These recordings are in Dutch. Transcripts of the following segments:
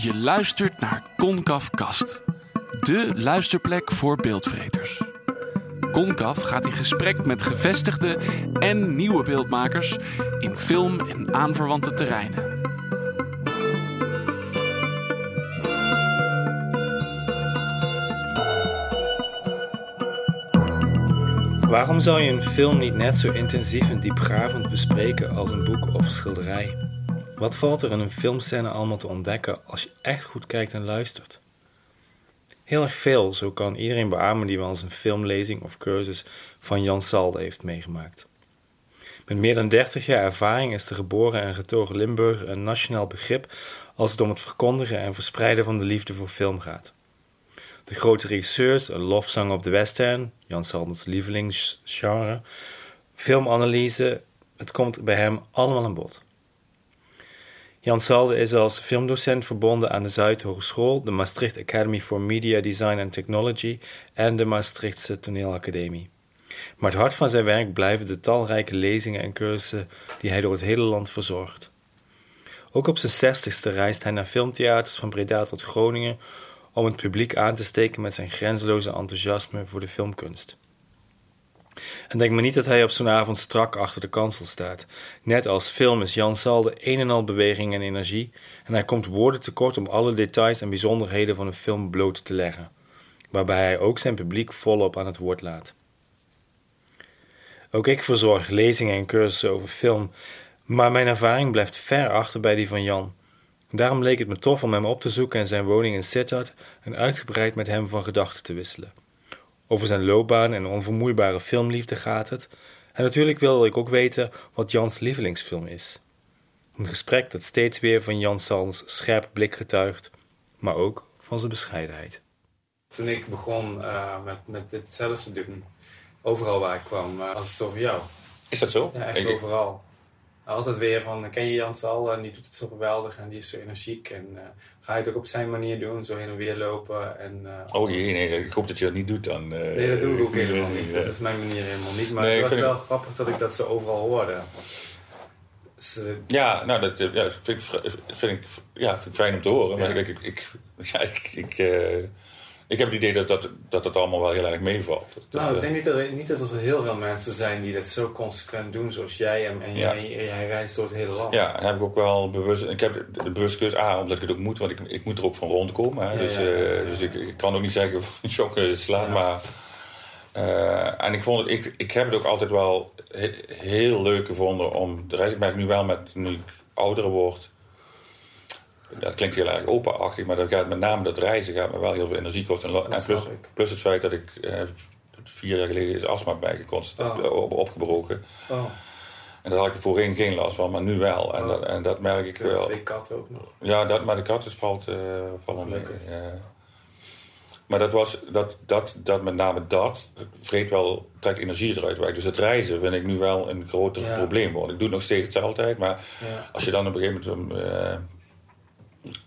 Je luistert naar Concaf Kast, de luisterplek voor beeldvreters. Concaf gaat in gesprek met gevestigde en nieuwe beeldmakers in film en aanverwante terreinen. Waarom zou je een film niet net zo intensief en diepgravend bespreken als een boek of schilderij? Wat valt er in een filmscène allemaal te ontdekken als je echt goed kijkt en luistert? Heel erg veel, zo kan iedereen beamen die wel eens een filmlezing of cursus van Jan Salde heeft meegemaakt. Met meer dan 30 jaar ervaring is de geboren en getogen Limburger een nationaal begrip als het om het verkondigen en verspreiden van de liefde voor film gaat. De grote regisseurs, een lofzang op de western, Jan Saldens lievelingsgenre, filmanalyse, het komt bij hem allemaal aan bod. Jan Salde is als filmdocent verbonden aan de Zuidhogeschool, de Maastricht Academy for Media Design and Technology en de Maastrichtse Toneelacademie. Maar het hart van zijn werk blijven de talrijke lezingen en cursussen die hij door het hele land verzorgt. Ook op zijn zestigste reist hij naar filmtheaters van Breda tot Groningen om het publiek aan te steken met zijn grenzeloze enthousiasme voor de filmkunst. En denk maar niet dat hij op zo'n avond strak achter de kansel staat. Net als film is Jan Salde een en al beweging en energie en hij komt woorden tekort om alle details en bijzonderheden van een film bloot te leggen, waarbij hij ook zijn publiek volop aan het woord laat. Ook ik verzorg lezingen en cursussen over film, maar mijn ervaring blijft ver achter bij die van Jan. Daarom leek het me tof om hem op te zoeken en zijn woning in Sittard en uitgebreid met hem van gedachten te wisselen. Over zijn loopbaan en onvermoeibare filmliefde gaat het. En natuurlijk wilde ik ook weten wat Jans lievelingsfilm is. Een gesprek dat steeds weer van Jan Salms scherpe blik getuigt, maar ook van zijn bescheidenheid. Toen ik begon uh, met, met dit zelf te doen, overal waar ik kwam, uh, was het over jou. Is dat zo? Ja, echt overal altijd weer van, ken je Jan Sal? En die doet het zo geweldig en die is zo energiek. En uh, ga je het ook op zijn manier doen, zo heen en weer lopen. En, uh, oh jee, nee, ik hoop dat je dat niet doet dan. Uh, nee, dat doe ik ook helemaal niet. Dat is mijn manier helemaal niet. Maar nee, het was wel ik... grappig dat ik dat zo overal hoorde. Dus, ja, nou, dat ja, vind, ik, vind, ik, ja, vind ik fijn om te horen. Maar ik, ik, ik, ja, ik, ik ik heb het idee dat dat, dat, dat allemaal wel heel erg meevalt. Dat, nou, ik denk niet dat, er, niet dat er heel veel mensen zijn die dat zo consequent doen zoals jij. En, en ja. jij, jij, reist door het hele land. Ja, heb ik ook wel bewust. Ik heb de bewuste keuze, A, omdat ik het ook moet, want ik, ik moet er ook van rondkomen. Hè, ja, dus ja, uh, dus ik, ik, kan ook niet zeggen van shocken slaan, maar. Uh, en ik, vond het, ik, ik heb het ook altijd wel he, heel leuk gevonden om de reis. Ik merk nu wel met, nu ik ouder word dat klinkt heel erg openachtig, maar dat gaat met name dat reizen gaat me wel heel veel energie kosten. En, plus, plus, het feit dat ik eh, vier jaar geleden is astma bijgeconstateerd, oh. op, opgebroken. Oh. En daar had ik voorheen geen last van, maar nu wel. En, oh. dat, en dat merk ik wel. twee katten ook nog. Ja, dat, maar de katten valt, uh, vallen mee. Maar dat was dat, dat, dat met name dat vreet wel, trekt energie eruit weg. Dus het reizen vind ik nu wel een groter probleem worden. Ik doe het nog steeds hetzelfde, maar ja. als je dan op een gegeven moment uh,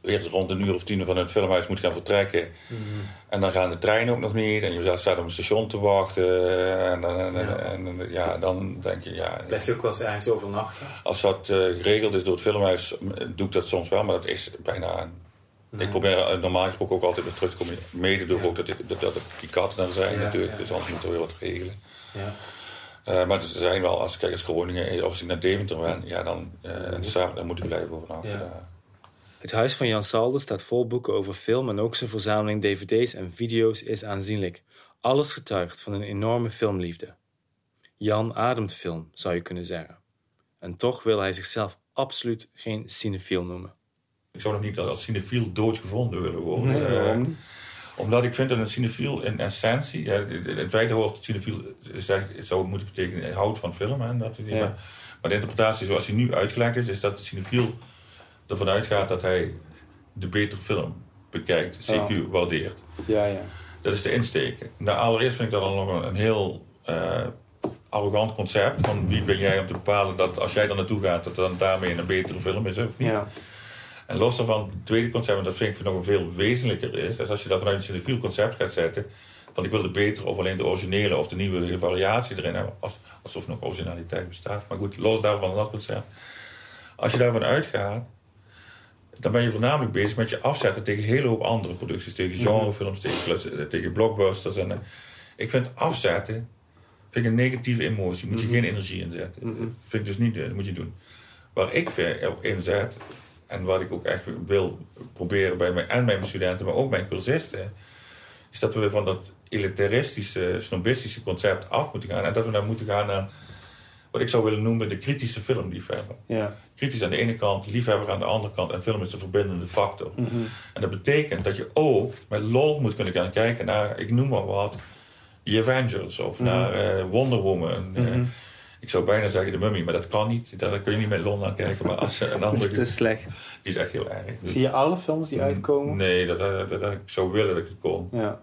eerst rond een uur of tien van het filmhuis moet gaan vertrekken. Mhm. En dan gaan de treinen ook nog niet. En je staat op een station te wachten. En dan, en, ja. En, ja, dan denk je, ja... Blijf je ook wel eens ergens overnachten? Als dat uh, geregeld is door het filmhuis, doe ik dat soms wel. Maar dat is bijna... Nee. Ik probeer uh, normaal gesproken ook altijd weer terug te komen. Mede door ja. ook dat, ik, dat, dat, die katten dan zijn natuurlijk. Dus anders moeten we weer wat regelen. Uh, maar er zijn wel, als ik kijk als Groningen, of als ik naar Deventer ben, ja, dan, uh, dan moet ik blijven overnachten. Het huis van Jan Salde staat vol boeken over film en ook zijn verzameling dvd's en video's is aanzienlijk. Alles getuigt van een enorme filmliefde. Jan ademt film, zou je kunnen zeggen. En toch wil hij zichzelf absoluut geen cinefiel noemen. Ik zou nog niet als cinefiel doodgevonden willen worden. Nee, waarom niet? Omdat ik vind dat een cinefiel in essentie, ja, het tweede woord cinefiel zegt, zou moeten betekenen houdt van film. Hè, dat ja. maar, maar de interpretatie zoals hij nu uitgelegd is, is dat de cinefiel ervan uitgaat dat hij de betere film bekijkt, CQ waardeert. Ja, ja. Dat is de insteek. Nou, allereerst vind ik dat al nog een, heel uh, arrogant concept. Van wie ben jij om te bepalen dat als jij er naartoe gaat, dat dan daarmee een betere film is of niet. Ja. En los daarvan, het tweede concept, en dat vind ik nog een veel wezenlijker is, is als je dat vanuit een cinefiel concept gaat zetten, van ik wil de betere of alleen de originele of de nieuwe variatie erin hebben, alsof nog originaliteit bestaat. Maar goed, los daarvan dat concept. Als je daarvan uitgaat, dan ben je voornamelijk bezig met je afzetten tegen een hele hoop andere producties. Tegen genrefilms, tegen, tegen blockbusters. En, eh, ik vind afzetten vind ik een negatieve emotie. Moet je Mhm. geen energie inzetten. Mhm. Vind ik dus niet, eh, dat moet je doen. Waar ik op inzet, en wat ik ook echt wil proberen bij mij en mijn studenten, maar ook mijn cursisten, is dat we van dat elitaristische, snobistische concept af moeten gaan. En dat we naar moeten gaan naar wat ik zou willen noemen de kritische filmliefhebber. Ja. Kritisch aan de ene kant, liefhebber aan de andere kant. En film is de verbindende factor. Mhm. En dat betekent dat je ook met lol moet kunnen gaan kijken naar, ik noem maar wat, The Avengers of Mhm. naar eh, Wonder Woman. Eh, Mhm. ik zou bijna zeggen de Mummy, maar dat kan niet. Daar kun je niet met lol naar kijken. Maar als een Dat andere, is te slecht. die is echt heel erg. Dus- Zie je alle films die uitkomen? Nee, dat, dat, dat, dat- ik zou willen dat ik het kon. Ja.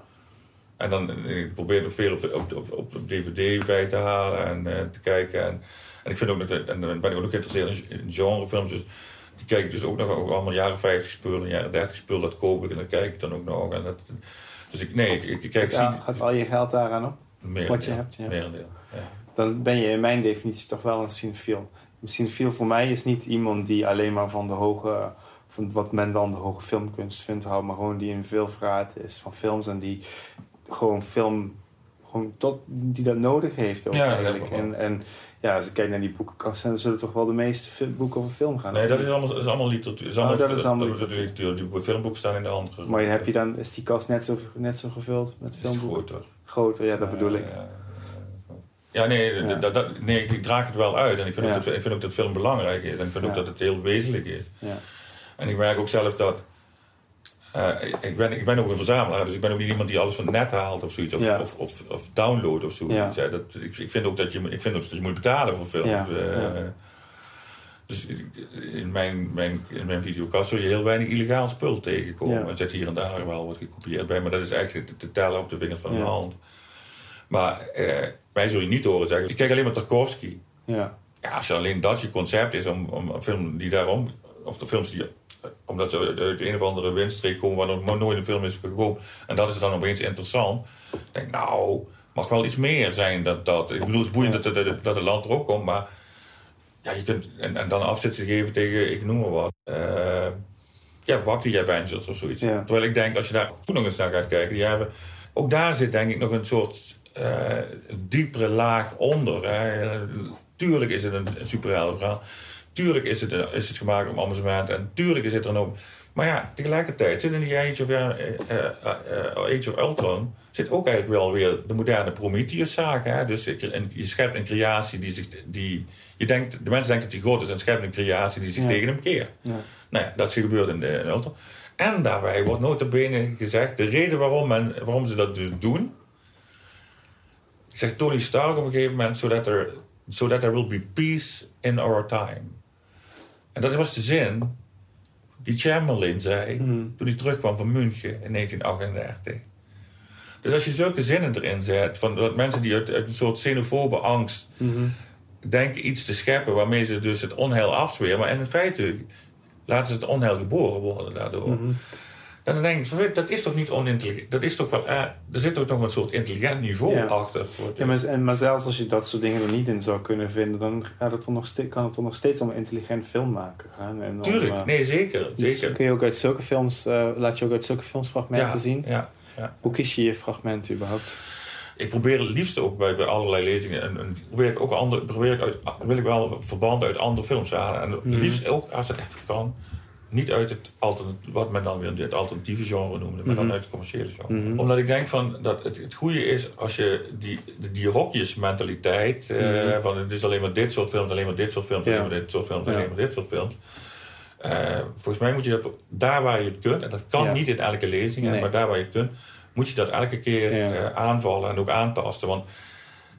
En dan eh, ik probeer er veel op, op, op, DVD bij te halen en eh, te kijken. En, en ik vind ook dat, en dan ben ik ook nog geïnteresseerd in, in genrefilms. Dus die kijk ik dus ook nog ook allemaal jaren 50 spullen, jaren 30 spullen. Dat koop ik en dan kijk ik dan ook nog. En dat, dus ik, nee, ik, ik, ik kijk Ja, zie- gaat al je geld daaraan op? merendeel, wat je hebt, ja. merendeel, ja. Dan ben je in mijn definitie toch wel een cinefiel. Een cinefiel voor mij is niet iemand die alleen maar van de hoge... van wat men dan de hoge filmkunst vindt houdt... maar gewoon die een veelvraat is van films... en die gewoon film... Gewoon tot, die dat nodig heeft ook Ja, eigenlijk. En, en ja, als ik kijk naar die boekenkast... dan zullen toch wel de meeste boeken over film gaan. Nee, dat is allemaal, is allemaal literatuur. Dat is allemaal, Oh, dat is allemaal literatuur. Die filmboeken staan in de andere. Maar heb je dan, is die kast net zo, net zo gevuld met filmboeken? groter. Groter, ja, dat bedoel ik. Ja, ja, nee, Ja. Dat, dat, nee, ik draag het wel uit. En ik vind, Ja. ook, dat, ik vind ook dat film belangrijk is. En ik vind ook dat het heel wezenlijk is. Ja. En ik merk ook zelf dat... eh, ik, ben, ik ben ook een verzamelaar, dus ik ben ook niet iemand die alles van het net haalt of zoiets. Of, Ja. of, of, of download of zoiets. Ja. Dat, ik, ik vind ook dat je, ik vind ook dat je moet betalen voor films. Ja, eh. Dus in mijn, mijn, in mijn videokast zul je heel weinig illegaal spul tegenkomen. Er zit hier en daar wel wat gekopieerd bij, maar dat is eigenlijk te, te tellen op de vingers van de hand. Maar eh, mij zul je niet horen zeggen, ik kijk alleen maar Tarkovsky. Ja. Ja, als je alleen dat je concept is om, om een film die daarom, of de films die, omdat ze uit, een of andere windstreek komen waar nog nooit een film is gekomen, en dat is dan opeens interessant. Ik denk, nou, mag wel iets meer zijn dan dat. Ik bedoel, het is boeiend dat, dat, dat het land er ook komt, maar ja, je kunt, en, en dan afzetten geven tegen, ik noem maar wat. eh ja, pak die Avengers of zoiets. Ja. Terwijl ik denk, als je daar ook nog eens naar gaat kijken, die hebben, ook daar zit denk ik nog een soort eh, diepere laag onder. Hè. Tuurlijk is het een, een superheldenverhaal. Tuurlijk is het, een- is het gemaakt om amusement. En tuurlijk is het er ook... Maar ja, tegelijkertijd zit in die Age of, eh, eh, eh, Age of Ultron... zit ook eigenlijk wel weer de moderne Prometheus-zaken. hè. Dus je schept een creatie die zich... Die, je denkt, de mensen denken dat hij God is en schept een creatie die zich Ja. tegen hem keert. Ja. Nou ja, dat is gebeurd in, de, in Ultron. En daarbij wordt nota bene gezegd... de reden waarom, men, waarom ze dat dus doen... zegt Tony Stark op een gegeven moment... there, so that there will be peace in our time. En dat was de zin die Chamberlain zei... Mhm. toen hij terugkwam van München in 1938. Dus als je zulke zinnen erin zet... van dat mensen die uit, uit een soort xenofobe angst Mhm. denken iets te scheppen waarmee ze dus het onheil afzweren. Maar in feite laten ze het onheil geboren worden daardoor. Mhm. Dan denk ik, dat is toch niet onintelligent? Dat is toch wel, eh, er zit toch nog een soort intelligent niveau Ja. achter. Ja, maar, en, maar zelfs als je dat soort dingen er niet in zou kunnen vinden, dan gaat het er nog kan het er nog steeds om een intelligent film maken gaan. En om, Tuurlijk, eh, nee zeker. dus zeker. kun je ook uit zulke films, eh, laat je ook uit zulke films fragmenten ja, zien. Ja, ja. Hoe kies je je fragmenten überhaupt? Ik probeer het liefst ook bij, bij allerlei lezingen. En, en probeer ik ook andere, probeer ik uit, wil ik wel verbanden uit andere films halen. En Mhm. liefst ook, als het even kan, niet uit het alternatief, wat men dan weer het alternatieve genre noemde, maar dan Mhm. uit het commerciële genre. Mhm. Omdat ik denk van dat het, het goede is als je die, die, die hokjesmentaliteit, eh, Mhm. van het is alleen maar dit soort films, alleen maar dit soort films, Ja. alleen maar dit soort films, Ja. alleen maar dit soort films. Eh, volgens mij moet je dat daar waar je het kunt, en dat kan Ja. niet in elke lezing, Nee. maar daar waar je het kunt, moet je dat elke keer eh, aanvallen en ook aantasten. Want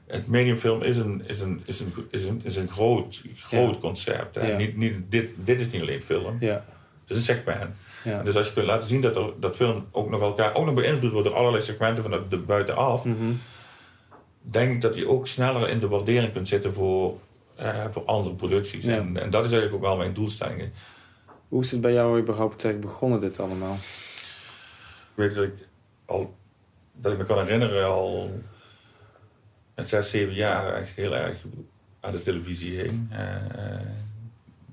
het mediumfilm is een, is een, is een, is een, is een groot, groot concept. Niet, niet, dit, dit is niet alleen film, Ja. Het is een segment. ja. Dus als je kunt laten zien dat, er, dat film ook nog elkaar ook nog beïnvloed wordt door allerlei segmenten van de, de buitenaf, Mhm. denk ik dat je ook sneller in de waardering kunt zitten voor, eh, voor andere producties. Ja. En, en dat is eigenlijk ook wel mijn doelstelling. Hoe is het bij jou überhaupt begonnen, dit allemaal? Ik weet dat ik al, dat ik me kan herinneren, al met zes, zeven jaar echt heel erg aan de televisie heen.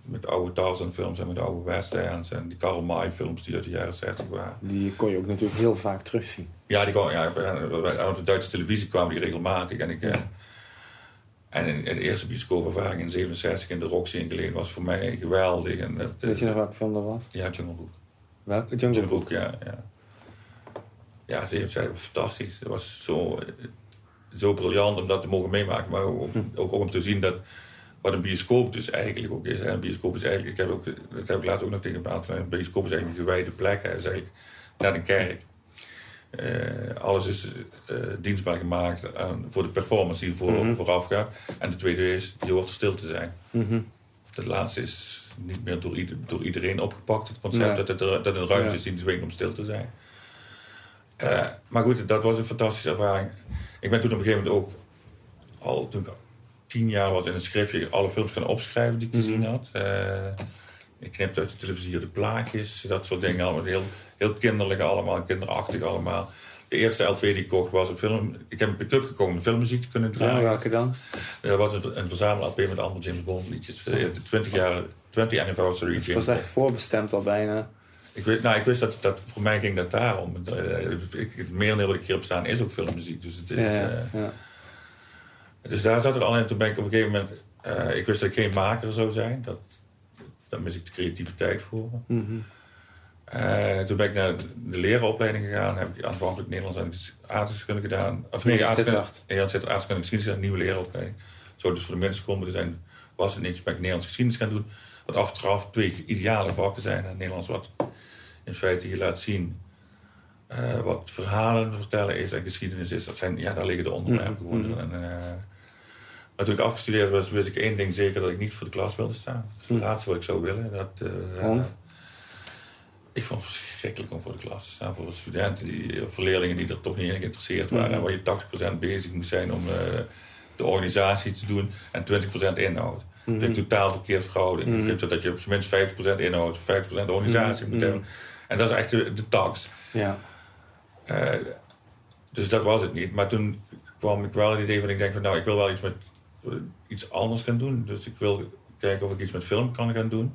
Met oude Tarzan films en met oude westerns en die Karl May films die uit de jaren 60 waren. Die kon je ook natuurlijk heel vaak terugzien. Ja, die kwam, ja, op de Duitse televisie kwamen die regelmatig. En, ik, eh, en in, de eerste bioscoopervaring in 67 in de Roxy in Geleen was voor mij geweldig. En dat, Weet je nog welke film dat was? Ja, Jungle Book. Welke? Jungle, Jungle Book. Ja. Ja, ja 67 was fantastisch. Het was zo, zo briljant om dat te mogen meemaken. Maar ook, ook om te zien dat wat een bioscoop dus eigenlijk ook is. Een bioscoop is eigenlijk, ik heb ook, dat heb ik laatst ook nog tegen gepraat. Een bioscoop is eigenlijk een gewijde plek. Hij is eigenlijk net een kerk. Eh, alles is eh, dienstbaar gemaakt aan, voor de performance die voor, Mhm. vooraf gaat. En de tweede is, je hoort stil te zijn. Mhm. Dat laatste is niet meer door, ieder- door iedereen opgepakt. Het concept dat, het er, dat een ruimte Ja. is die dwingt om stil te zijn. Eh, maar goed, dat was een fantastische ervaring. Ik ben toen op een gegeven moment ook, al toen ik tien jaar was in een schriftje, alle films gaan opschrijven die ik gezien Mhm. had. Eh, ik knipte uit de televisie de plaatjes, dat soort dingen. Allemaal heel, heel kinderlijk allemaal, kinderachtig allemaal. De eerste LP die ik kocht was een film. Ik heb een pick-up gekomen om filmmuziek te kunnen Ja, draaien. welke dan? Er was een, een verzamel-LP met allemaal James Bond liedjes. Eh, De 20 jaar, 20 anniversary Het was echt voorbestemd al bijna. Ik, weet, nou, ik wist dat, dat voor mij ging dat daarom. Eh, ik, het merendeel wat ik hierop staan is ook filmmuziek. Dus, het is, Ja, ja, ja. Dus daar zat het al in. Toen ben ik op een gegeven moment... eh, ik wist dat ik geen maker zou zijn. Dat, daar mis ik de creativiteit voor. Mhm. Eh, toen ben ik naar de leraropleiding gegaan. Heb ik aanvankelijk Nederlands en aardrijkskunde gedaan. Of nee, aardrijkskunde Sittard, aardrijkskunde en geschiedenis, een nieuwe leraropleiding. Zo dus voor de middelschool moeten zijn. Was het niets, ben ik Nederlands geschiedenis gaan doen. Wat achteraf twee ideale vakken zijn. En Nederlands wat in feite je laat zien eh, wat verhalen vertellen is en geschiedenis is. Dat zijn, ja, daar liggen de onderwerpen. En, eh, maar toen ik afgestudeerd was, wist ik één ding zeker dat ik niet voor de klas wilde staan. Dat is het Mhm. laatste wat ik zou willen. Dat, eh, Want? ik vond het verschrikkelijk om voor de klas te staan. Voor studenten, die, voor leerlingen die er toch niet in geïnteresseerd waren. En waar je 80% bezig moest zijn om eh, de organisatie te doen en 20% inhoud. Dat vind ik totaal verkeerd verhouding. Ik vind dat je op zijn minst 50% inhoud, 50% organisatie moet hebben. En dat is echt de, de tax. Ja. Eh, dus dat was het niet. Maar toen kwam ik wel het idee van, ik denk van nou, ik wil wel iets met eh, iets anders gaan doen. Dus ik wil kijken of ik iets met film kan gaan doen.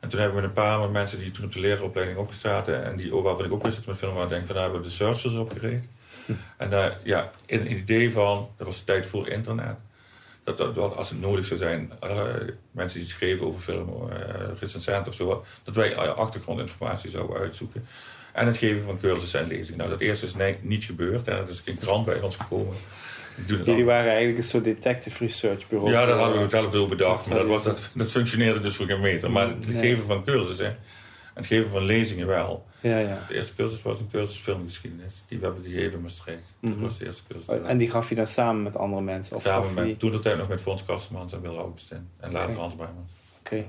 En toen hebben we een paar mensen die toen op de leraropleiding ook zaten en die, ook waarvan ik ook wist dat met film waren, denk van, daar hebben we de searchers opgericht. En daar, ja, in een idee van, dat was de tijd voor internet. Dat, dat, dat als het nodig zou zijn, eh, mensen die schreven over film, uh, recensenten of zo, dat wij eh, achtergrondinformatie zouden uitzoeken. En het geven van cursussen en lezingen. Nou, dat eerste is niet gebeurd. Hè. Er is geen krant bij ons gekomen. Jullie waren eigenlijk een soort detective research bureau. Ja, dat hadden we zelf veel bedacht. Maar dat, was, dat- dat, functioneerde dus voor geen meter. Maar het Nee. geven van cursussen en het geven van lezingen wel. Ja, ja. De eerste cursus was een cursus filmgeschiedenis. Die we hebben gegeven in Maastricht. Dat Mhm. was de eerste cursus. En die gaf je dan samen met andere mensen? Of Samen met, toen de tijd nog met Fons Kastemans en Wil Augustin. En later Oké. Hans Bijmans. Oké.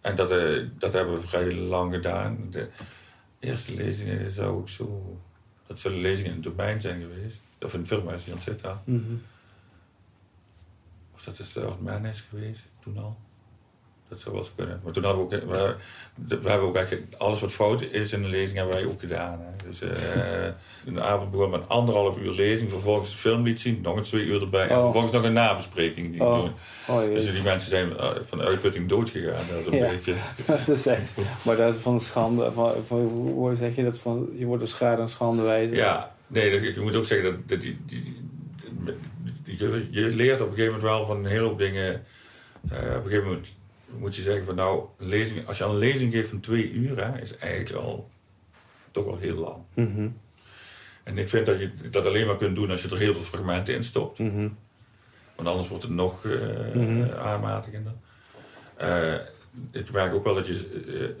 En dat, eh, dat hebben we vrij lang gedaan. De eerste lezingen zou ook zo... Dat zullen lezingen in het domein zijn geweest. Of in het filmhuis in Zeta. Mhm. Of dat is de Oud is geweest, toen al. Dat zou wel eens kunnen. Maar toen hadden we ook... We, we hebben ook eigenlijk... Alles wat fout is in de lezing hebben wij ook gedaan. Hè. Dus eh een avond begon met een anderhalf uur lezing. Vervolgens de film liet zien. Nog eens twee uur erbij. En Oh. vervolgens nog een nabespreking. Die Oh. doen. Oh, Dus die mensen zijn eh, van de uitputting doodgegaan. Dat is een Ja. beetje... dat is echt... Maar dat is van de schande... Van, van, hoe zeg je dat? Van, je wordt door schade en schande wijzen. Ja, nee, dat- ik moet ook zeggen dat, dat die, die, die- je, je leert op een gegeven moment wel van een hele hoop dingen. Eh, op een gegeven moment moet je zeggen van nou, lezing, als je al een lezing geeft van twee uur, hè, is eigenlijk al toch wel heel lang. Mhm. En ik vind dat je dat alleen maar kunt doen als je er heel veel fragmenten in stopt. Mhm. Want anders wordt het nog eh, Mhm. aanmatigender. Eh, ik merk ook wel dat je...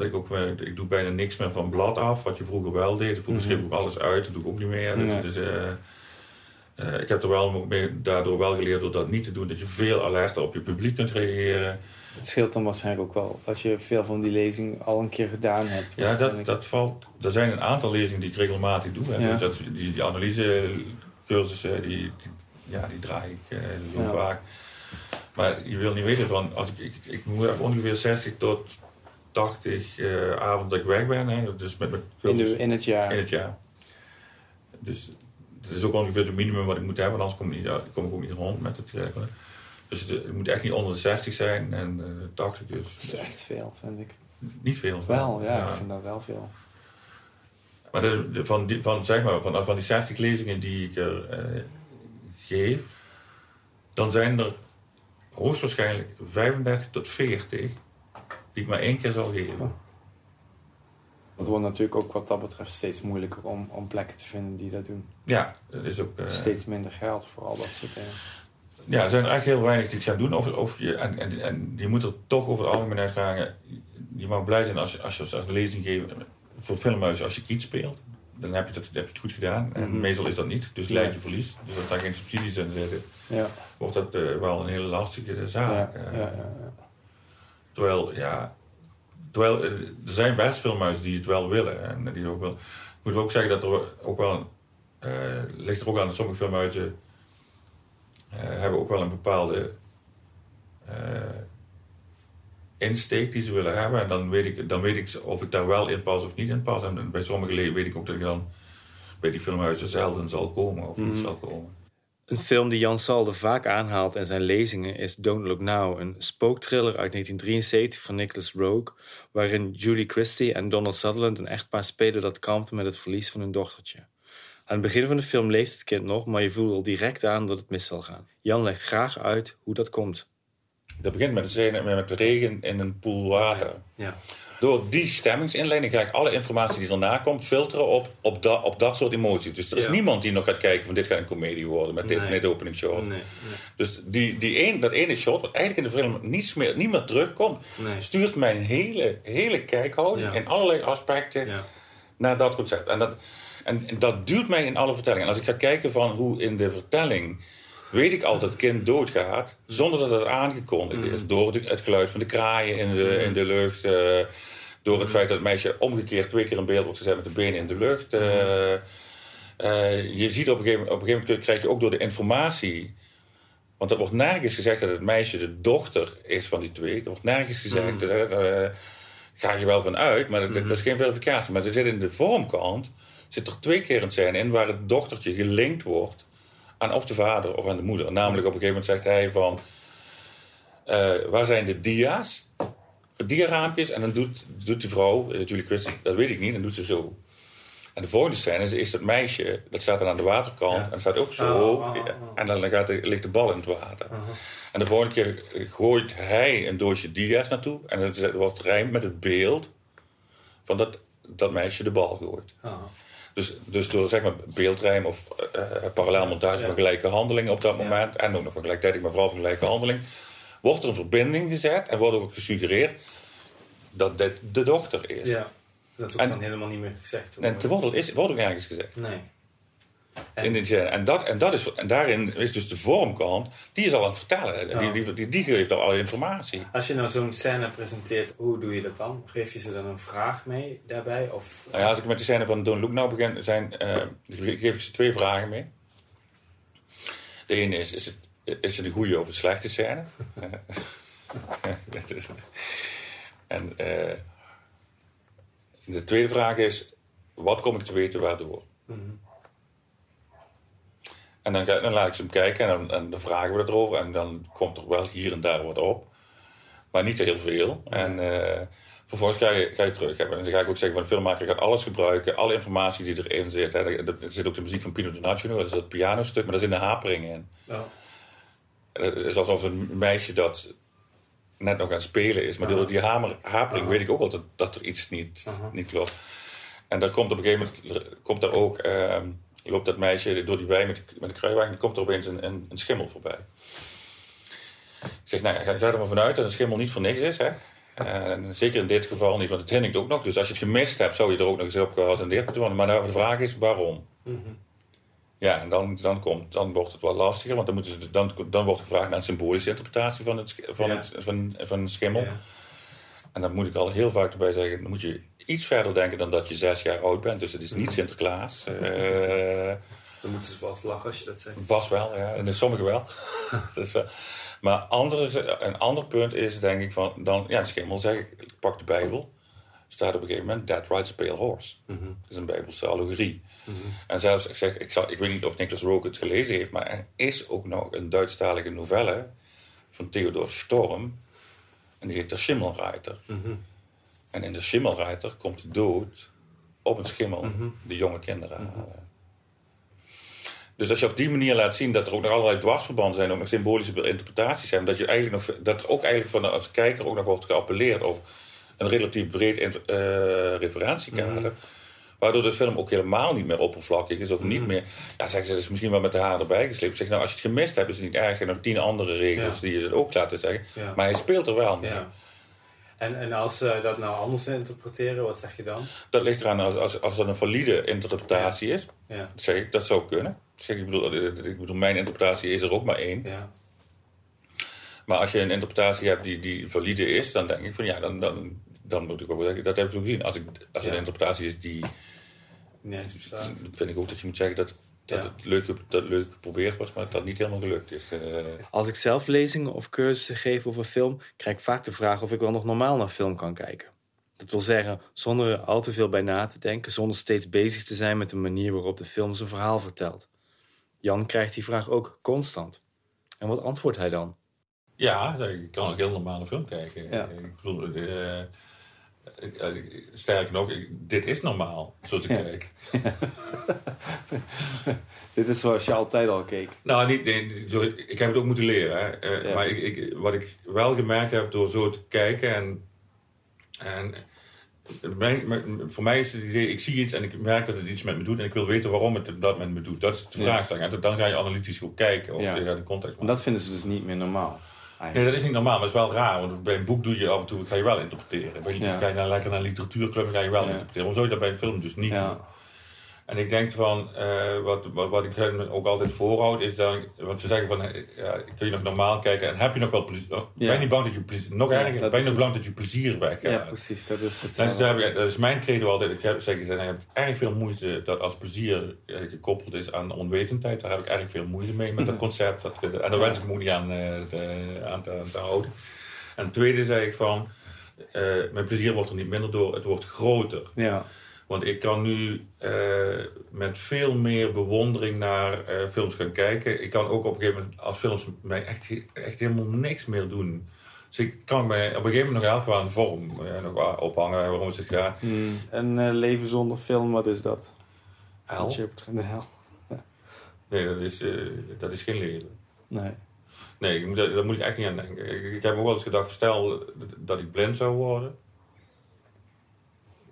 eh, ik, ook, merk, ik doe bijna niks meer van blad af, wat je vroeger wel deed. Vroeger schreef ik ook alles uit, dat doe ik ook niet meer. Dus, Nee. het is, eh, eh, ik heb er wel mee, daardoor wel geleerd door dat niet te doen, dat je veel alerter op je publiek kunt reageren. Het scheelt dan waarschijnlijk ook wel als je veel van die lezing al een keer gedaan hebt. Ja, dat, dat valt. Er zijn een aantal lezingen die ik regelmatig doe. Hè. Ja. Dat, die, die analysecursussen, die, die, ja, die draai ik eh, zo Ja. vaak. Maar je wil niet weten, van, als ik, ik, ik moet heb ongeveer 60 tot 80 eh avonden dat ik weg ben. Hè. Dus met mijn in, de, in het jaar. in het jaar. Dus dat is ook ongeveer het minimum wat ik moet hebben, anders kom ik, niet, uit- kom ik ook niet rond met het. eh, Dus het, het moet echt niet onder de 60 zijn. En eh 80 Dat is is echt veel, vind ik. niet veel. Wel, ja, ik vind dat wel veel. Maar de, de- van, die, van, zeg maar, van, van die 60 lezingen die ik er geef, dan zijn er hoogstwaarschijnlijk 35 tot 40 die ik maar één keer zal geven. Het wordt natuurlijk ook wat dat betreft steeds moeilijker om, om plekken te vinden die dat doen. Ja, het is ook. eh, Steeds minder geld voor al dat soort dingen. ja, er zijn er eigenlijk heel weinig die het gaan doen. Of, of je, en, en, en die moeten er toch over het algemeen uitgaan. Je mag blij zijn als je, als je als de lezing geeft voor filmhuizen als je iets speelt. Dan heb je, dat, heb je het goed gedaan. En Mhm. meestal is dat niet. Dus leid je verlies. Dus als daar geen subsidies in zitten, Ja, wordt dat eh, wel een hele lastige zaak. ja, Eh, ja, ja, ja. Terwijl, ja, terwijl eh, er zijn best filmhuizen die het wel willen. En die ook wel, ik moet ook zeggen dat er ook wel, eh ligt er ook aan dat sommige filmhuizen eh, hebben ook wel een bepaalde eh, insteek die ze willen hebben. En dan weet, ik, dan weet ik of ik daar wel in pas of niet in pas. En bij sommige le- weet ik ook dat ik dan bij die filmhuizen zelden zal komen of niet Mhm. zal komen. Een film die Jan Salde vaak aanhaalt in zijn lezingen is Don't Look Now, een spookthriller uit 1973 van Nicholas Rogue, waarin Julie Christie en Donald Sutherland een echtpaar spelen dat kampt met het verlies van hun dochtertje. Aan het begin van de film leeft het kind nog, maar je voelt al direct aan dat het mis zal gaan. Jan legt graag uit hoe dat komt. Dat begint met de, scène met de regen in een poel water. Ja. Door die stemmingsinleiding ga ik alle informatie die erna komt filteren op, op, dat op dat soort emoties. Dus er is Ja. niemand die nog gaat kijken van dit gaat een comedie worden met dit, Nee. met de opening shot. Nee, nee, Dus die, die een, dat ene shot, wat eigenlijk in de film niets meer, niet meer terugkomt, stuurt mijn hele, hele kijkhouding Ja. in allerlei aspecten Ja. naar dat concept. En dat, en, en dat duwt mij in alle vertellingen. En als ik ga kijken van hoe in de vertelling weet ik al dat het kind doodgaat, zonder dat het aangekondigd Mhm. is. Door de- het geluid van de kraaien in de, in de lucht. eh, door het feit dat het meisje omgekeerd twee keer in beeld wordt gezet met de benen in de lucht. eh, Mhm. eh, je ziet op een, gegeven, op een gegeven moment krijg je ook door de informatie. Want er wordt nergens gezegd dat het meisje de dochter is van die twee. Er wordt nergens gezegd. Mhm. Dus, daar ga je wel van uit, maar dat, dat is geen verificatie. Maar ze zit in de vormkant. Zit er twee keer een scène in waar het dochtertje gelinkt wordt aan of de vader of aan de moeder. Namelijk op een gegeven moment zegt hij van... eh, waar zijn de dia's? De diaraampjes. En dan doet, doet die vrouw, eh, Julie Christie, dat weet ik niet, dan doet ze zo. En de volgende scène is, is dat meisje, dat staat dan aan de waterkant. Ja. En staat ook zo Oh, hoog. oh, oh, oh. En dan gaat de, ligt de bal in het water. En de volgende keer gooit hij een doosje dia's naartoe. En het is- wordt rijmt met het beeld van dat, dat meisje de bal gooit. Dus, dus door zeg maar beeldrijm of eh, eh, parallelmontage Ja. van gelijke handelingen op dat Ja. moment. En ook nog van gelijktijdig, maar vooral van gelijke handeling. Wordt er een verbinding gezet en wordt ook gesuggereerd dat dit de dochter is. Ja. Dat En- dan helemaal niet meer gezegd En te worden is, wordt ook nergens gezegd. Nee. En- In. En, dat, en, dat is, en daarin is dus de vormkant, die is al aan het vertellen. Ja. Die, die, die, die geeft al alle informatie. Als je nou zo'n scène presenteert, hoe doe je dat dan? Geef je ze dan een vraag mee daarbij? Of, Nou ja, als ik met de scène van Don't Look Now begin, zijn, eh, geef ik ze twee vragen mee. De ene is, is het, is het een goede of een slechte scène? Is- en eh, de tweede vraag is, wat kom ik te weten waardoor? Mhm. En dan, ga- dan laat ik ze hem kijken en dan, en dan vragen we erover. En dan komt er wel hier en daar wat op. Maar niet heel veel. En eh, vervolgens ga je, ga je terug. En dan ga ik ook zeggen van de filmmaker gaat alles gebruiken. Alle informatie die erin zit. Hè. Er, zit ook de muziek van Pino Donaggio. Dat is dat pianostuk. Maar daar zit een hapering in. Ja. Het is alsof een meisje dat net nog aan het spelen is. Maar door die hamer, hapering weet ik ook wel dat, dat er iets niet, niet klopt. En dan komt op een gegeven moment komt er ook, ehm, loopt dat meisje door die wei met, de- met de kruiwagen. En komt er opeens een, een, een schimmel voorbij. Ik zeg, nou, ga, ga er maar vanuit dat een schimmel niet voor niks is. Hè? En zeker in dit geval niet, want het hindert ook nog. Dus als je het gemist hebt, zou je er ook nog eens op geattendeerd moeten worden. Maar nou, de vraag is, waarom? Mhm. Ja, en dan, dan, komt, dan wordt het wel lastiger, want dan, moeten ze, dan, dan wordt gevraagd naar een symbolische interpretatie van, het, van, Ja. het, van, van een schimmel. Ja. En dan moet ik al heel vaak erbij zeggen, dan moet je iets verder denken dan dat je zes jaar oud bent. Dus het is niet Sinterklaas. Eh, Dan moeten ze vast lachen als je dat zegt. vast wel, ja. En in sommige wel. Dat is wel. Maar andere, een ander punt is denk ik van, dan, ja, schimmel zeg ik, ik pak de Bijbel. Staat op een gegeven moment, that rides a pale horse. Mhm. Dat is een Bijbelse allegorie. Mhm. En zelfs, ik, zeg, ik, zal, ik weet niet of Nicholas Rogue het gelezen heeft, maar er is ook nog een Duitsstalige novelle van Theodor Storm. En die heet de Schimmelreiter. En in de Schimmelreiter komt de dood op een schimmel de jonge kinderen halen. Dus als je op die manier laat zien dat er ook nog allerlei dwarsverbanden zijn, ook nog symbolische interpretaties zijn, dat, je eigenlijk nog, dat er ook eigenlijk van als kijker ook nog wordt geappelleerd op een relatief breed uh, referentiekader. Waardoor de film ook helemaal niet meer oppervlakkig is. Of niet meer. Ja, zeggen ze, dat is misschien wel met de haar erbij gesleept. Zeg, nou, als je het gemist hebt, is het niet erg. Er zijn nog tien andere regels die je het ook laten zeggen. Maar hij speelt er wel mee. En, en als ze dat nou anders interpreteren, wat zeg je dan? Dat ligt eraan als, als, als dat een valide interpretatie is. Ja. Zeg ik, dat zou kunnen. Zeg, ik, bedoel, ik bedoel, mijn interpretatie is er ook maar één. Ja. Maar als je een interpretatie hebt die, die valide is, dan denk ik van ja, dan, dan, dan moet ik ook zeggen, dat heb ik ook gezien. Als, ik, als het een interpretatie is die. Nee, dan vind ik ook dat je moet zeggen dat dat het leuk, dat leuk geprobeerd was, maar dat dat niet helemaal gelukt is. Eh. Als ik zelf lezingen of cursussen geef over film, krijg ik vaak de vraag of ik wel nog normaal naar film kan kijken. Dat wil zeggen, zonder er al te veel bij na te denken, zonder steeds bezig te zijn met de manier waarop de film zijn verhaal vertelt. Jan krijgt die vraag ook constant. En wat antwoordt hij dan? Ja, ik kan ook heel normale film kijken. Ja. Ik bedoel, uh, sterker nog, dit is normaal, zoals ik kijk. dit is zoals je altijd al keek. Nou, niet, sorry, ik heb het ook moeten leren. Hè. Uh, Maar ik, ik, wat ik wel gemerkt heb door zo te kijken en... en voor mij is het idee, ik zie iets en ik merk dat het iets met me doet en ik wil weten waarom het dat met me doet. Dat is de vraagstelling. En dan ga je analytisch goed kijken of je naar de context Maar dat vinden ze dus niet meer normaal. Nee, dat is niet normaal, maar het is wel raar. Want bij een boek doe je af en toe, ga je wel interpreteren. Bij, ja. Ga je naar, lekker naar een literatuurclub, ga je wel interpreteren. Zou je dat bij een film dus niet doen? En ik denk van, uh, wat, wat, wat, ik hen ook altijd voorhoud, is dan, want ze zeggen van, ja, kun je nog normaal kijken en heb je nog wel plezier, oh, ben je niet bang dat je plezier, nog ja, erger, ben je nog bang dat je plezier weg Ja, precies, dat is het. Daar heb dat is mijn credo altijd, ik heb, zeg, ik heb erg veel moeite dat als plezier eh, gekoppeld is aan onwetendheid, daar heb ik erg veel moeite mee met dat concept, dat, en daar wens ik me niet aan, de, aan, te, aan te houden. En tweede zei ik van, uh, mijn plezier wordt er niet minder door, het wordt groter. Ja. Want ik kan nu uh, met veel meer bewondering naar uh, films gaan kijken. Ik kan ook op een gegeven moment, als films mij echt, echt helemaal niks meer doen. Dus ik kan mij op een gegeven moment nog elke wel een vorm uh, nog ophangen waarom het gaat. Hmm. Een leven zonder film, wat is dat? Hel? de hel. Nee, dat is, dat is geen leven. Nee. Nee, daar, daar, moet ik echt niet aan denken. Ik, ik heb me wel eens gedacht, stel dat ik blind zou worden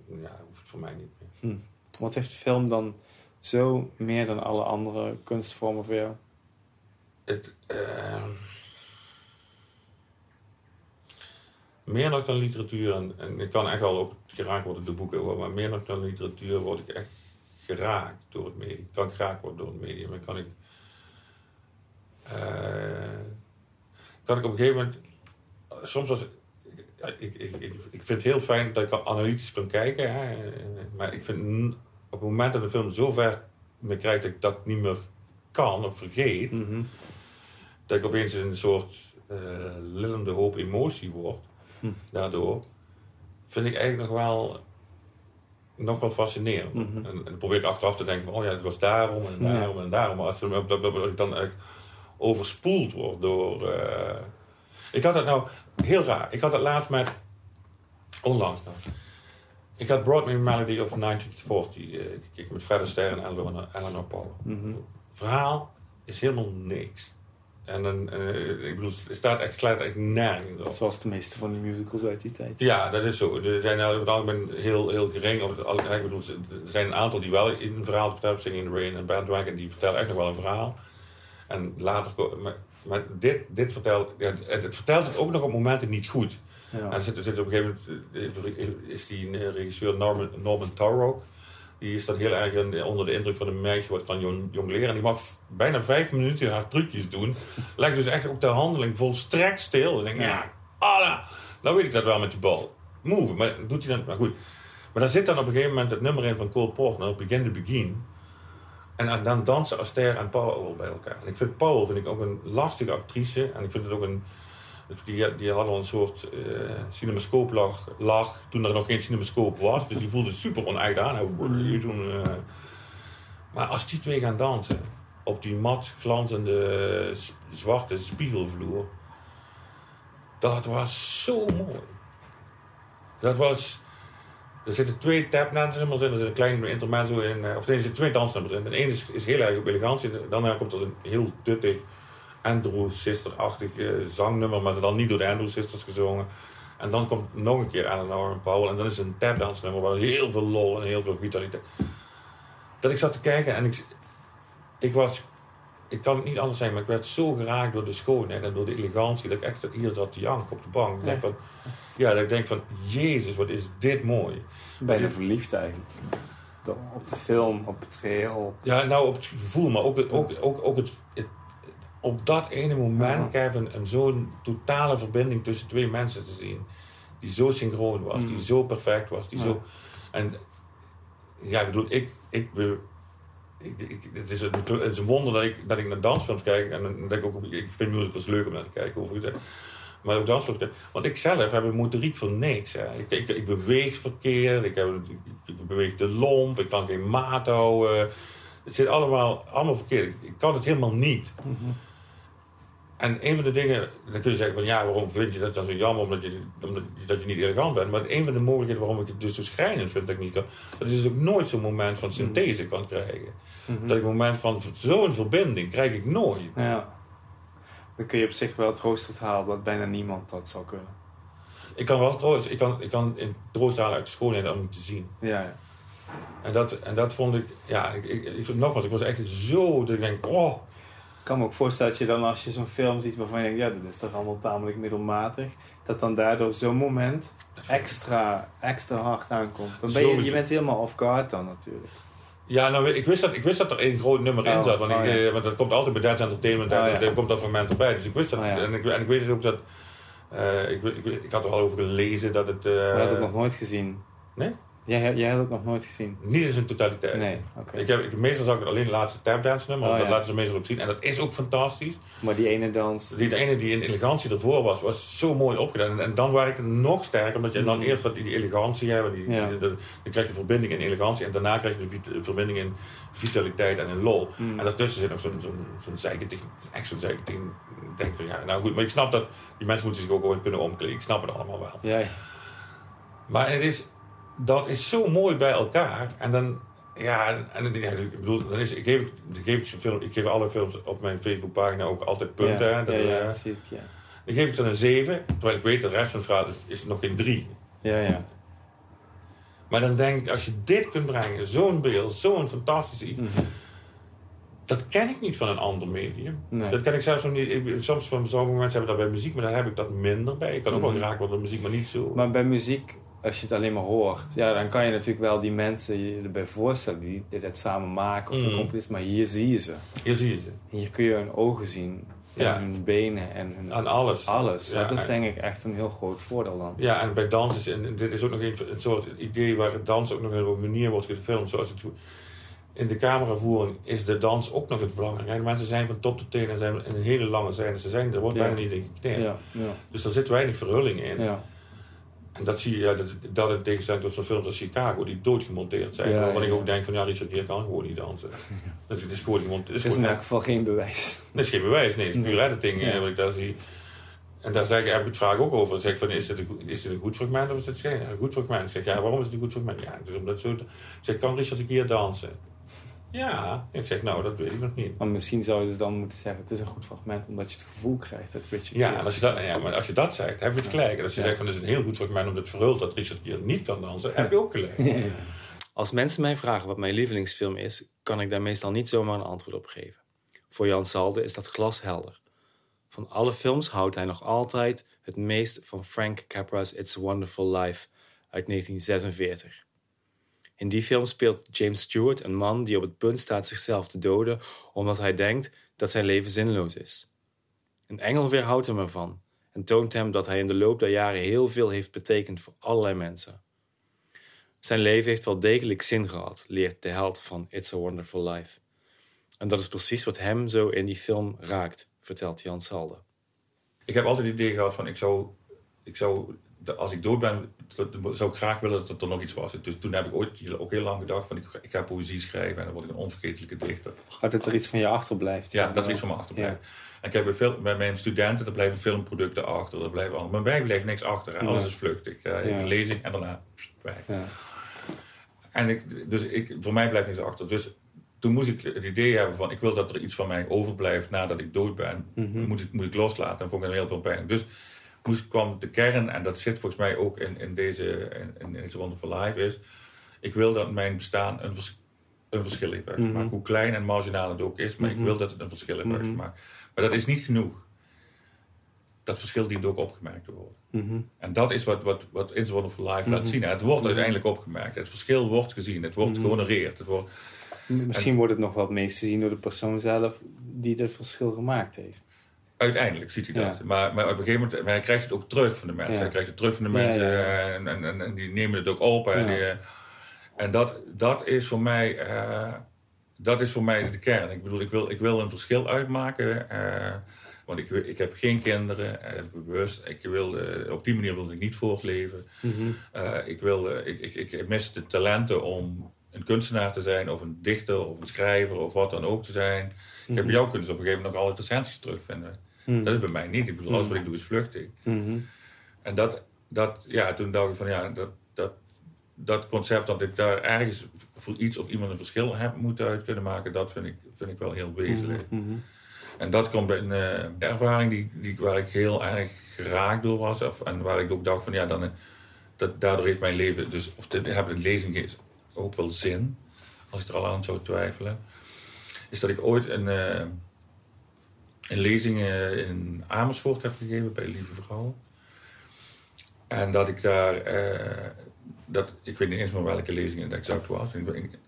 ja, hoeft het voor mij niet meer. Hm. Wat heeft film dan zo meer dan alle andere kunstvormen voor jou? Het, uh, meer nog dan literatuur, en, en, ik kan echt wel ook geraakt worden door boeken, maar meer nog dan literatuur word ik echt geraakt door het medium. Kan geraakt worden door het medium. En kan ik, uh, kan ik op een gegeven moment, soms als ik, ik, ik, vind het heel fijn dat ik analytisch kan kijken. Hè. Maar ik vind op het moment dat een film zo ver me krijgt dat ik dat niet meer kan of vergeet, mhm. dat ik opeens een soort uh, lillende hoop emotie word. Hm. Daardoor vind ik eigenlijk nog wel, nog wel fascinerend. Mhm. en, en, dan probeer ik achteraf te denken: oh ja, het was daarom en daarom en daarom. Maar als, als ik dan echt overspoeld word door. Uh, ik had het nou heel raar. Ik had het laatst met. Onlangs dan. Ik had Broad Me Melody of 1940 uh, gekeken met Fred Astaire en Eleanor, Eleanor Paul. Mm Verhaal is helemaal niks. En dan, uh, ik bedoel, het staat echt, slaat echt nergens op. Zoals de meeste van die musicals uit die tijd. Ja, dat is zo. Er zijn over het algemeen heel, heel gering. Het, ik bedoel, er zijn een aantal die wel een verhaal vertellen. Singing in the Rain en Bandwagon, die vertellen echt nog wel een verhaal. En later, maar dit, dit vertelt, het, het, vertelt het ook nog op momenten niet goed. Ja. En zit, zit op een gegeven moment eh, is die eh, regisseur Norman, Norman Taurog. Die is dan heel erg onder de indruk van een meisje wat kan jongleren. En die mag bijna vijf minuten haar trucjes doen. Lijkt dus echt ook de handeling volstrekt stil. En denk ja, Allah, nou weet ik dat wel met die bal. Move, maar doet hij dan, maar goed. Maar dan zit dan op een gegeven moment het nummer in van Cole Porter, Begin to Begin. En dan dansen Aster en Powell bij elkaar. En ik vind Powell vind ik ook een lastige actrice. En ik vind het ook een... Die, die hadden al een soort uh, cinemascoop lag, toen er nog geen cinemascoop was. Dus die voelde super onecht aan. Toen, uh, maar als die twee gaan dansen op die mat glanzende zwarte spiegelvloer. Dat was zo mooi. Dat was... Er zitten twee tapdansnummers in, er zit een klein intermezzo in. eh, Of er zitten twee dansnummers in. En één is, is heel erg op elegantie. Daarna komt er een heel tuttig Andrew Sister-achtig eh, zangnummer, maar dan niet door de Andrew Sisters gezongen. En dan komt nog een keer Eleanor en Paul. En dan is een tapdansnummer waar heel veel lol en heel veel vitaliteit. Dat ik zat te kijken en ik, ik was... Ik kan het niet anders zeggen, maar ik werd zo geraakt door de schoonheid en door de elegantie. Dat ik echt hier zat te janken op de bank. Ik denk van, ja, dat ik denk van, jezus, wat is dit mooi. Bijna verliefd eigenlijk. Op de film, op het geheel. Ja, nou op het gevoel, maar ook, ook, ook, ook het, het- op dat ene moment. Kevin, een zo'n totale verbinding tussen twee mensen te zien. Die zo synchroon was, die zo perfect was. Die Mm. Ja. zo, en ja, ik bedoel, ik, ik, ik, het, is een, het is een wonder dat ik, dat ik naar dansfilms kijk. En denk ik ook, ik vind musicals leuk om naar te kijken, overigens. Maar ook dansfilms kijken. Want ik zelf heb een motoriek voor niks. Ik, ik, beweeg verkeerd, ik, heb, beweeg te lomp, ik kan geen maat houden. Het zit allemaal, allemaal verkeerd. Ik, ik kan het helemaal niet. En een van de dingen, dan kun je zeggen van ja, waarom vind je dat dan zo jammer omdat je, omdat, dat je niet elegant bent. Maar een van de mogelijkheden waarom ik het dus zo schrijnend vind dat ik niet kan, dat is dus ook nooit zo'n moment van synthese kan krijgen. Dat ik een moment van zo'n verbinding krijg ik nooit. Ja. Dan kun je op zich wel troost uithalen dat bijna niemand dat zou kunnen. Ik kan wel troost, ik kan, ik kan in troost halen uit de schoonheid om het te zien. Ja, ja. En dat, en dat vond ik, ja, ik, ik, ik, nogmaals, ik was echt zo, dat ik denk, oh, Ik kan me ook voorstellen dat je dan als je zo'n film ziet waarvan je denkt, ja, dat is toch allemaal tamelijk middelmatig, dat dan daardoor zo'n moment extra, extra hard aankomt. Dan ben je, Sowieso. je bent helemaal off guard dan natuurlijk. Ja, nou, ik, wist dat, ik wist dat er één groot nummer in Oh, zat. Want, oh, ik, eh, want dat komt altijd bij Dance Entertainment. Oh, en ja. daar komt dat moment erbij. Dus ik wist dat. Oh, ja. en, ik, en ik weet dus ook dat... eh, ik, ik, ik had er al over gelezen dat het... eh, Maar je had het nog nooit gezien. Nee? Jij, jij had het nog nooit gezien? Niet in zijn totaliteit. Nee, oké. Ik heb, ik, meestal zag ik alleen de laatste tapdance nummer. Oh, dat ja. laten ze meestal ook zien. En dat is ook fantastisch. Maar die ene dans, Die, de ene die in elegantie ervoor was, was zo mooi opgedaan. En, en dan werd ik nog sterker. Omdat je dan eerst dat die, die elegantie hebt. Die, Ja. die- de- dan krijg je verbinding in elegantie. En daarna krijg je de verbinding in vitaliteit en in lol. Mm. En daartussen zit nog zo'n zo'n zo'n. Echt zo'n zeikenting. Ik denk van ja, nou goed. Maar ik snap dat die mensen moeten zich ook ooit kunnen omkleden. Ik snap het allemaal wel. ja. Maar het is, dat is zo mooi bij elkaar. En dan, ja, en, ja, ik bedoel, dan is, ik, geef, ik, geef, film, ik geef alle films op mijn Facebookpagina ook altijd punten. ja, hè. Dat, ja, ja, dat ik, ja. geef ik dan een 7, terwijl ik weet dat de rest van het verhaal is, is nog geen 3. Ja, ja. Maar dan denk ik, als je dit kunt brengen, zo'n beeld, zo'n fantastisch iets, Mhm. dat ken ik niet van een ander medium. Nee. Dat ken ik zelfs nog niet. Ik, soms van sommige mensen hebben dat bij muziek, maar dan heb ik dat minder bij. Ik kan ook Mhm. wel geraakt worden door muziek, maar niet zo. Maar bij muziek, als je het alleen maar hoort, ja, dan kan je natuurlijk wel die mensen je erbij voorstellen die dit samen maken of Mhm. een componist, maar hier zie je ze. Hier zie je ze. Hier kun je hun ogen zien, en Ja. hun benen en hun Aan alles. alles. Ja, dat is en- denk ik echt een heel groot voordeel dan. Ja, en bij dans is, en dit is ook nog een, een soort idee waar dans ook nog een manier wordt gefilmd. Zoals het, in de cameravoering is de dans ook nog het belangrijke. Mensen zijn van top tot teen en zijn in een hele lange scène. Ze zijn, er wordt bijna niet in ja, Dus er zit weinig verhulling in. ja. En dat zie je, ja, dat, dat in tegenstelling tot zo'n films als Chicago, die doodgemonteerd zijn. Ja, waarvan ja, ik ook denk van, ja, Richard Gere kan gewoon niet dansen. Dat, het is gewoon gemonteerd. Het is, in elk geval geen bewijs. dat is geen bewijs, nee, het is puur editing Ja. eh, wat ik daar zie. En daar zeg ik, heb ik het vraag ook over. Zeg ik van, is dit, een, goed- is dit een goed fragment of is dit geen een goed fragment? Ik zeg, ja, waarom is het een goed fragment? Ja, dus omdat zo... zeg, kan Richard keer dansen? Ja. Ik zeg, nou, dat weet ik nog niet. Maar misschien zou je dus dan moeten zeggen, het is een goed fragment omdat je het gevoel krijgt dat Richard Ja, als je dat, ja, maar als je dat zegt, heb je het gelijk. En als je Ja. zegt van, het is een heel goed fragment omdat het verhult dat Richard hier niet kan dansen, heb je ook gelijk. Als mensen mij vragen wat mijn lievelingsfilm is, kan ik daar meestal niet zomaar een antwoord op geven. Voor Jan Salde is dat glashelder. Van alle films houdt hij nog altijd het meest van Frank Capra's It's a Wonderful Life uit 1946. In die film speelt James Stewart een man die op het punt staat zichzelf te doden omdat hij denkt dat zijn leven zinloos is. Een engel weerhoudt hem ervan en toont hem dat hij in de loop der jaren heel veel heeft betekend voor allerlei mensen. Zijn leven heeft wel degelijk zin gehad, leert de held van It's a Wonderful Life. En dat is precies wat hem zo in die film raakt, vertelt Jan Salde. Ik heb altijd het idee gehad van, ik zou, ik zou de- als ik dood ben, dat, zou ik graag willen dat er nog iets was. Dus toen heb ik ooit ook heel lang gedacht van ik, ik ga poëzie schrijven en dan word ik een onvergetelijke dichter. Oh, dat er iets van je achterblijft. Ja, dat er iets van me achterblijft. En ik heb veel, bij mijn studenten, er blijven filmproducten achter, er blijven allemaal. Maar bij mij blijft niks achter. Alles Ja. is vluchtig. Ja. Een lezing en daarna weg. Ja. En ik, dus ik, voor mij blijft niks achter. Dus toen moest ik het idee hebben van... ik wil dat er iets van mij overblijft nadat ik dood ben. Mhm. moet, ik, moet ik loslaten. En vond ik heel veel pijn. Dus moest, kwam de kern, en dat zit volgens mij ook in, in deze... in, in It's Wonderful Life, is... ik wil dat mijn bestaan een, vers- een verschil heeft uitgemaakt. Mhm. Hoe klein en marginaal het ook is. Maar Mhm. ik wil dat het een verschil heeft Mhm. uitgemaakt. Maar dat is niet genoeg. Dat verschil dient ook opgemerkt te worden. Mhm. En dat is wat, wat, wat It's Wonderful Life laat Mhm. zien. Het wordt Mhm. uiteindelijk opgemerkt. Het verschil wordt gezien. Het wordt Mhm. gehonoreerd. Het wordt, Misschien wordt het nog wel het meest gezien door de persoon zelf die dat verschil gemaakt heeft. Uiteindelijk ziet hij dat. Ja. Maar, maar op een gegeven moment maar hij krijgt het ook terug van de mensen. Ja. Hij krijgt het terug van de mensen. ja, ja. En, en, en, en die nemen het ook op. En, die, eh, en dat, dat is voor mij... eh, dat is voor mij de kern. Ik bedoel, ik wil, ik wil een verschil uitmaken. eh, want ik, ik heb geen kinderen, eh, bewust. Ik wil, eh, op die manier wil ik niet voortleven. Mhm. Eh, ik, wil, eh, ik, ik, ik mis de talenten om een kunstenaar te zijn, of een dichter, of een schrijver, of wat dan ook te zijn. Ik heb bij jou kunnen ze op een gegeven moment nog alle recensies terugvinden. Mhm. Dat is bij mij niet. Ik bedoel, alles wat ik doe is vluchtig. Mhm. En dat, dat, ja, toen dacht ik van ja, dat, dat, dat concept dat ik daar ergens voor iets of iemand een verschil heb moeten uit kunnen maken, dat vind ik, vind ik wel heel wezenlijk. Mhm. En dat komt bij een eh, ervaring die, die, waar ik heel erg geraakt door was. Of, en waar ik ook dacht van ja, dan, eh, dat, daardoor heeft mijn leven, dus, of de, hebben de lezingen ook wel zin, als ik er al aan zou twijfelen. Is dat ik ooit een, eh, een lezing eh, in Amersfoort heb gegeven bij Lieve Vrouw. En dat ik daar, eh, dat, ik weet niet eens meer welke lezing het exact was. Ik, ik-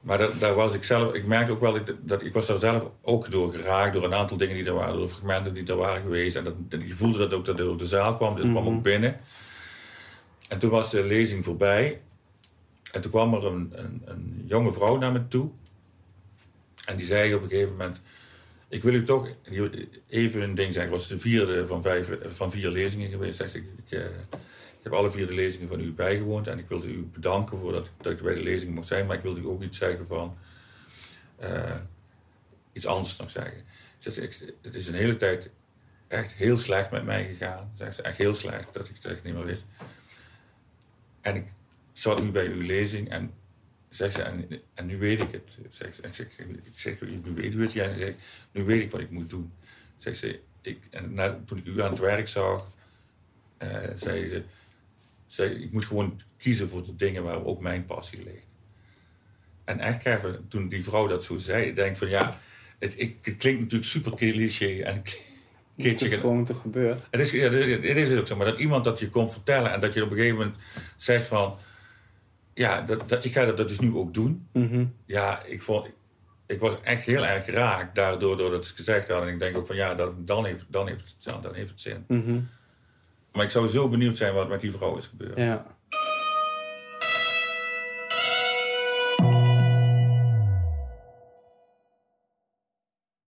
maar dat, daar was ik zelf, ik merkte ook wel dat, dat ik was daar zelf ook door geraakt door een aantal dingen die er waren, door fragmenten die er waren geweest. En dat, dat, je voelde dat ook dat het door de zaal kwam, dit kwam Mhm. ook binnen. En toen was de lezing voorbij. En toen kwam er een, een, een jonge vrouw naar me toe. En die zei op een gegeven moment: Ik wil u toch even een ding zeggen. Het was de vierde van, vijf, van vier lezingen geweest. Zei ze, ik, ik, eh, ik heb alle vier de lezingen van u bijgewoond. En ik wilde u bedanken voor dat, dat ik bij de lezing mocht zijn. Maar ik wilde u ook iets zeggen van. eh, iets anders nog zeggen. Ze zei, ik- het is een hele tijd echt heel slecht met mij gegaan. Zegt ze, echt heel slecht, dat ik het echt niet meer wist. En ik zat nu bij uw lezing en zegt ze, en, en nu weet ik het. Zegt ze, en ik zeg, ik zeg, nu weet u het? Ja, en ze zegt, nu weet ik wat ik moet doen. Zegt ze, ik, en na, toen ik u aan het werk zag, eh, zei ze, zei, ik moet gewoon kiezen voor de dingen waar ook mijn passie ligt. En echt even, toen die vrouw dat zo zei, denk van ja, het, ik, het klinkt natuurlijk super cliché en Het is gewoon toch gebeurd. Het is, ja, het is- het ook zo, maar dat iemand dat je komt vertellen en dat je op een gegeven moment zegt van, ja, dat, dat, ik ga dat, dat dus nu ook doen. Mhm. Ja, ik vond, ik was echt heel erg geraakt daardoor, doordat ze het gezegd hadden. En ik denk ook van, ja, dat, dan, heeft, dan, heeft dan heeft het zin. Mhm. Maar ik zou zo benieuwd zijn wat met die vrouw is gebeurd. Ja.